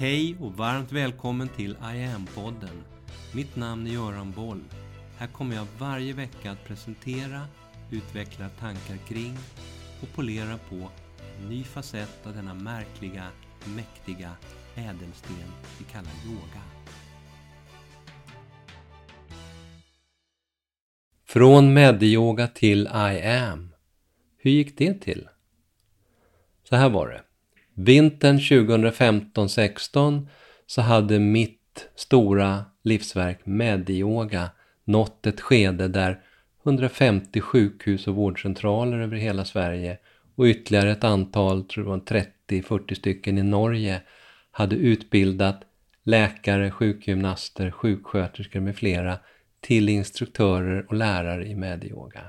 Hej och varmt välkommen till I am-podden. Mitt namn är Göran Boll. Här kommer jag varje vecka att presentera, utveckla tankar kring och polera på en ny facett av denna märkliga, mäktiga ädelsten vi kallar yoga. Från medyoga till I am. Hur gick det till? Så här var det. Vintern 2015-16 så hade mitt stora livsverk Medioga nått ett skede där 150 sjukhus och vårdcentraler över hela Sverige och ytterligare ett antal, tror jag 30-40 stycken i Norge, hade utbildat läkare, sjukgymnaster, sjuksköterskor med flera till instruktörer och lärare i medyoga.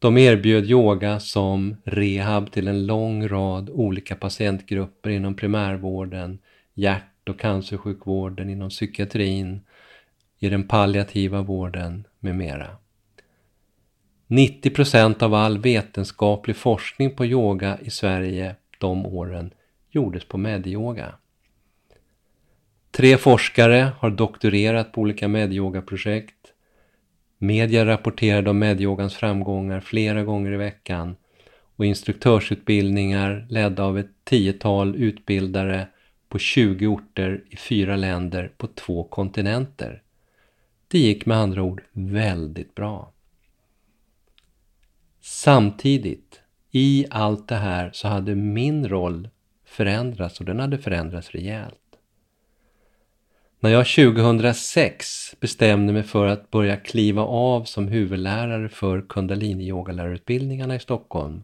De erbjöd yoga som rehab till en lång rad olika patientgrupper inom primärvården, hjärt och cancersjukvården, inom psykiatrin, i den palliativa vården med mera. 90 procent av all vetenskaplig forskning på yoga i Sverige de åren gjordes på medyoga. Tre forskare har doktorerat på olika medyogaprojekt Media rapporterade om medyogans framgångar flera gånger i veckan och instruktörsutbildningar ledda av ett tiotal utbildare på 20 orter i fyra länder på två kontinenter. Det gick med andra ord väldigt bra. Samtidigt, i allt det här så hade min roll förändrats och den hade förändrats rejält. När jag 2006 bestämde mig för att börja kliva av som huvudlärare för kundalini-yogalärarutbildningarna i Stockholm,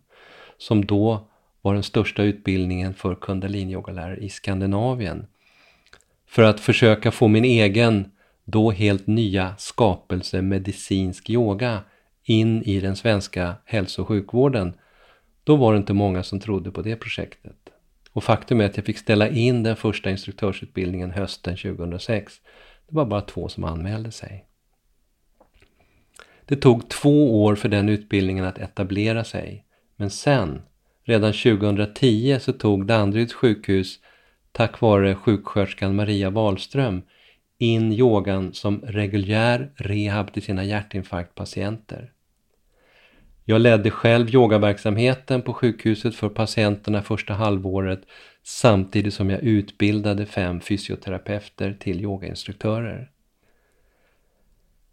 som då var den största utbildningen för kundalini-yogalärare i Skandinavien, för att försöka få min egen, då helt nya skapelse medicinsk yoga in i den svenska hälso och sjukvården, då var det inte många som trodde på det projektet. Och faktum är att jag fick ställa in den första instruktörsutbildningen hösten 2006. Det var bara två som anmälde sig. Det tog två år för den utbildningen att etablera sig. Men sen, redan 2010, så tog Danderyds sjukhus, tack vare sjuksköterskan Maria Wahlström, in yogan som reguljär rehab till sina hjärtinfarktpatienter. Jag ledde själv yogaverksamheten på sjukhuset för patienterna första halvåret samtidigt som jag utbildade fem fysioterapeuter till yogainstruktörer.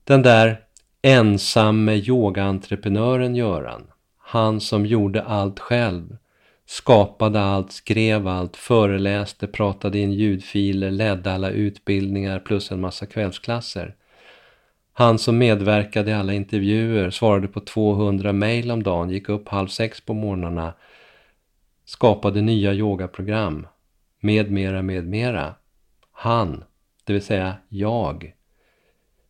Den där ensamme yogaentreprenören Göran, han som gjorde allt själv, skapade allt, skrev allt, föreläste, pratade in ljudfiler, ledde alla utbildningar plus en massa kvällsklasser. Han som medverkade i alla intervjuer, svarade på 200 mejl om dagen, gick upp halv sex på morgnarna, skapade nya yogaprogram, med mera, med mera. Han, det vill säga jag,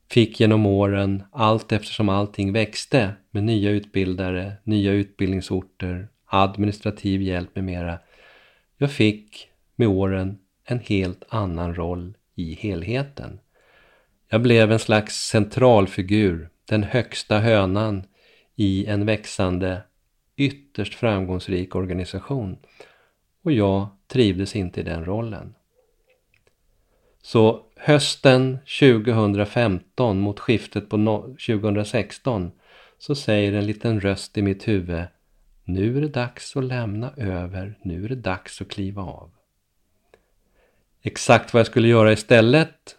fick genom åren, allt eftersom allting växte, med nya utbildare, nya utbildningsorter, administrativ hjälp med mera. Jag fick med åren en helt annan roll i helheten. Jag blev en slags centralfigur, den högsta hönan i en växande, ytterst framgångsrik organisation. Och jag trivdes inte i den rollen. Så hösten 2015 mot skiftet på 2016 så säger en liten röst i mitt huvud Nu är det dags att lämna över, nu är det dags att kliva av. Exakt vad jag skulle göra istället,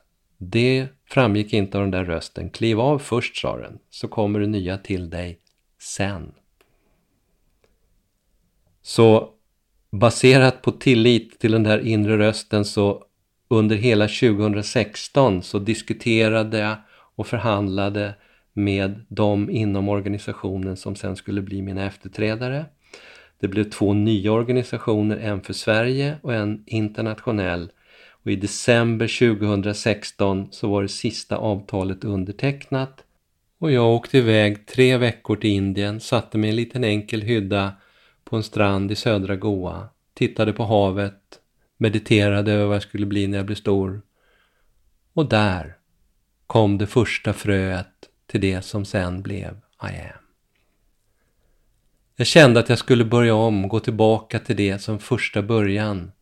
det framgick inte av den där rösten. Kliv av först, sa den, så kommer det nya till dig sen. Så baserat på tillit till den där inre rösten så under hela 2016 så diskuterade jag och förhandlade med de inom organisationen som sen skulle bli mina efterträdare. Det blev två nya organisationer, en för Sverige och en internationell och i december 2016 så var det sista avtalet undertecknat och jag åkte iväg tre veckor till Indien, satte mig i en liten enkel hydda på en strand i södra Goa, tittade på havet, mediterade över vad jag skulle bli när jag blev stor. Och där kom det första fröet till det som sen blev I am. Jag kände att jag skulle börja om, gå tillbaka till det som första början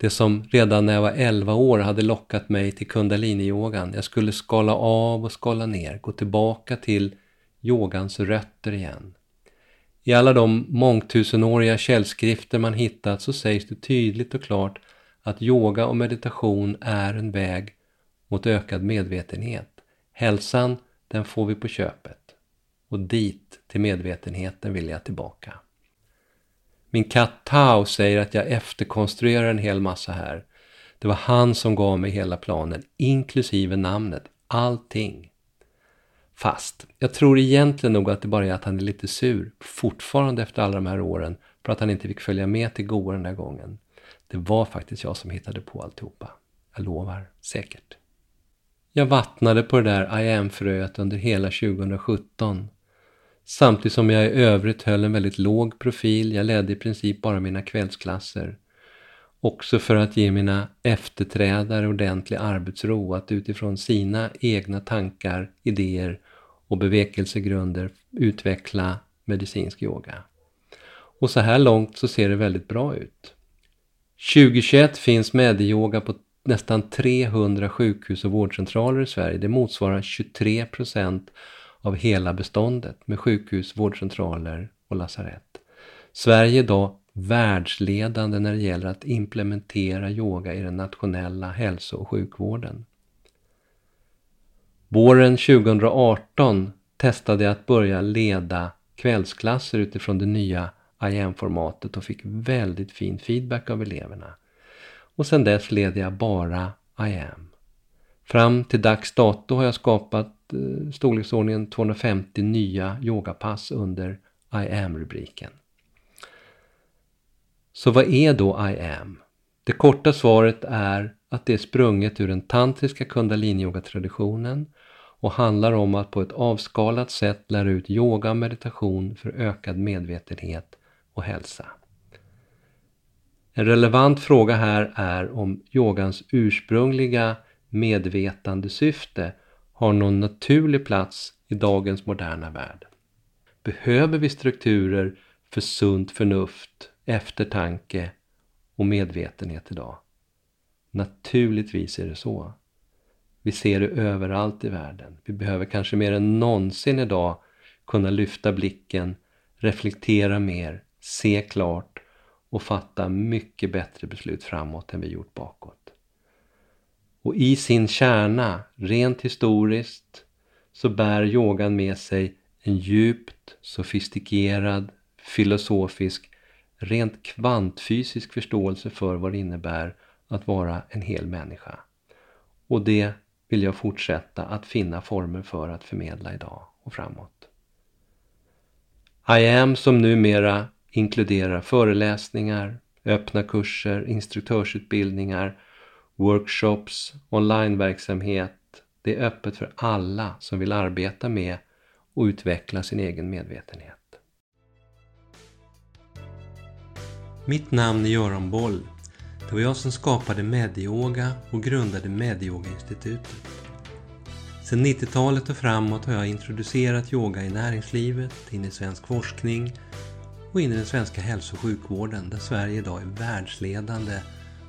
det som redan när jag var 11 år hade lockat mig till kundaliniyogan. Jag skulle skala av och skala ner, gå tillbaka till yogans rötter igen. I alla de mångtusenåriga källskrifter man hittat så sägs det tydligt och klart att yoga och meditation är en väg mot ökad medvetenhet. Hälsan, den får vi på köpet. Och dit, till medvetenheten, vill jag tillbaka. Min katt Tao säger att jag efterkonstruerar en hel massa här. Det var han som gav mig hela planen, inklusive namnet, allting. Fast, jag tror egentligen nog att det bara är att han är lite sur, fortfarande efter alla de här åren, för att han inte fick följa med till Goa den där gången. Det var faktiskt jag som hittade på alltihopa. Jag lovar, säkert. Jag vattnade på det där I am-fröet under hela 2017 Samtidigt som jag i övrigt höll en väldigt låg profil, jag ledde i princip bara mina kvällsklasser. Också för att ge mina efterträdare ordentlig arbetsro att utifrån sina egna tankar, idéer och bevekelsegrunder utveckla medicinsk yoga. Och så här långt så ser det väldigt bra ut. 2021 finns medyoga på nästan 300 sjukhus och vårdcentraler i Sverige. Det motsvarar 23 procent av hela beståndet med sjukhus, vårdcentraler och lasarett. Sverige är idag världsledande när det gäller att implementera yoga i den nationella hälso och sjukvården. Våren 2018 testade jag att börja leda kvällsklasser utifrån det nya IM-formatet och fick väldigt fin feedback av eleverna. Och sedan dess leder jag bara IM. Fram till dags dato har jag skapat Eh, storleksordningen 250 nya yogapass under I am-rubriken. Så vad är då I am? Det korta svaret är att det är sprunget ur den tantriska kundaliniyogatraditionen och handlar om att på ett avskalat sätt lära ut yoga och meditation för ökad medvetenhet och hälsa. En relevant fråga här är om yogans ursprungliga medvetandesyfte har någon naturlig plats i dagens moderna värld. Behöver vi strukturer för sunt förnuft, eftertanke och medvetenhet idag? Naturligtvis är det så. Vi ser det överallt i världen. Vi behöver kanske mer än någonsin idag kunna lyfta blicken, reflektera mer, se klart och fatta mycket bättre beslut framåt än vi gjort bakåt. Och i sin kärna, rent historiskt, så bär yogan med sig en djupt sofistikerad, filosofisk, rent kvantfysisk förståelse för vad det innebär att vara en hel människa. Och det vill jag fortsätta att finna former för att förmedla idag och framåt. I am som numera inkluderar föreläsningar, öppna kurser, instruktörsutbildningar workshops, onlineverksamhet. Det är öppet för alla som vill arbeta med och utveckla sin egen medvetenhet. Mitt namn är Göran Boll. Det var jag som skapade Medioga och grundade Medioga-institutet. Sedan 90-talet och framåt har jag introducerat yoga i näringslivet, in i svensk forskning och in i den svenska hälso och sjukvården där Sverige idag är världsledande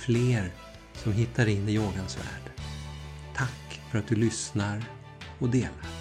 fler som hittar in i yogans värld. Tack för att du lyssnar och delar.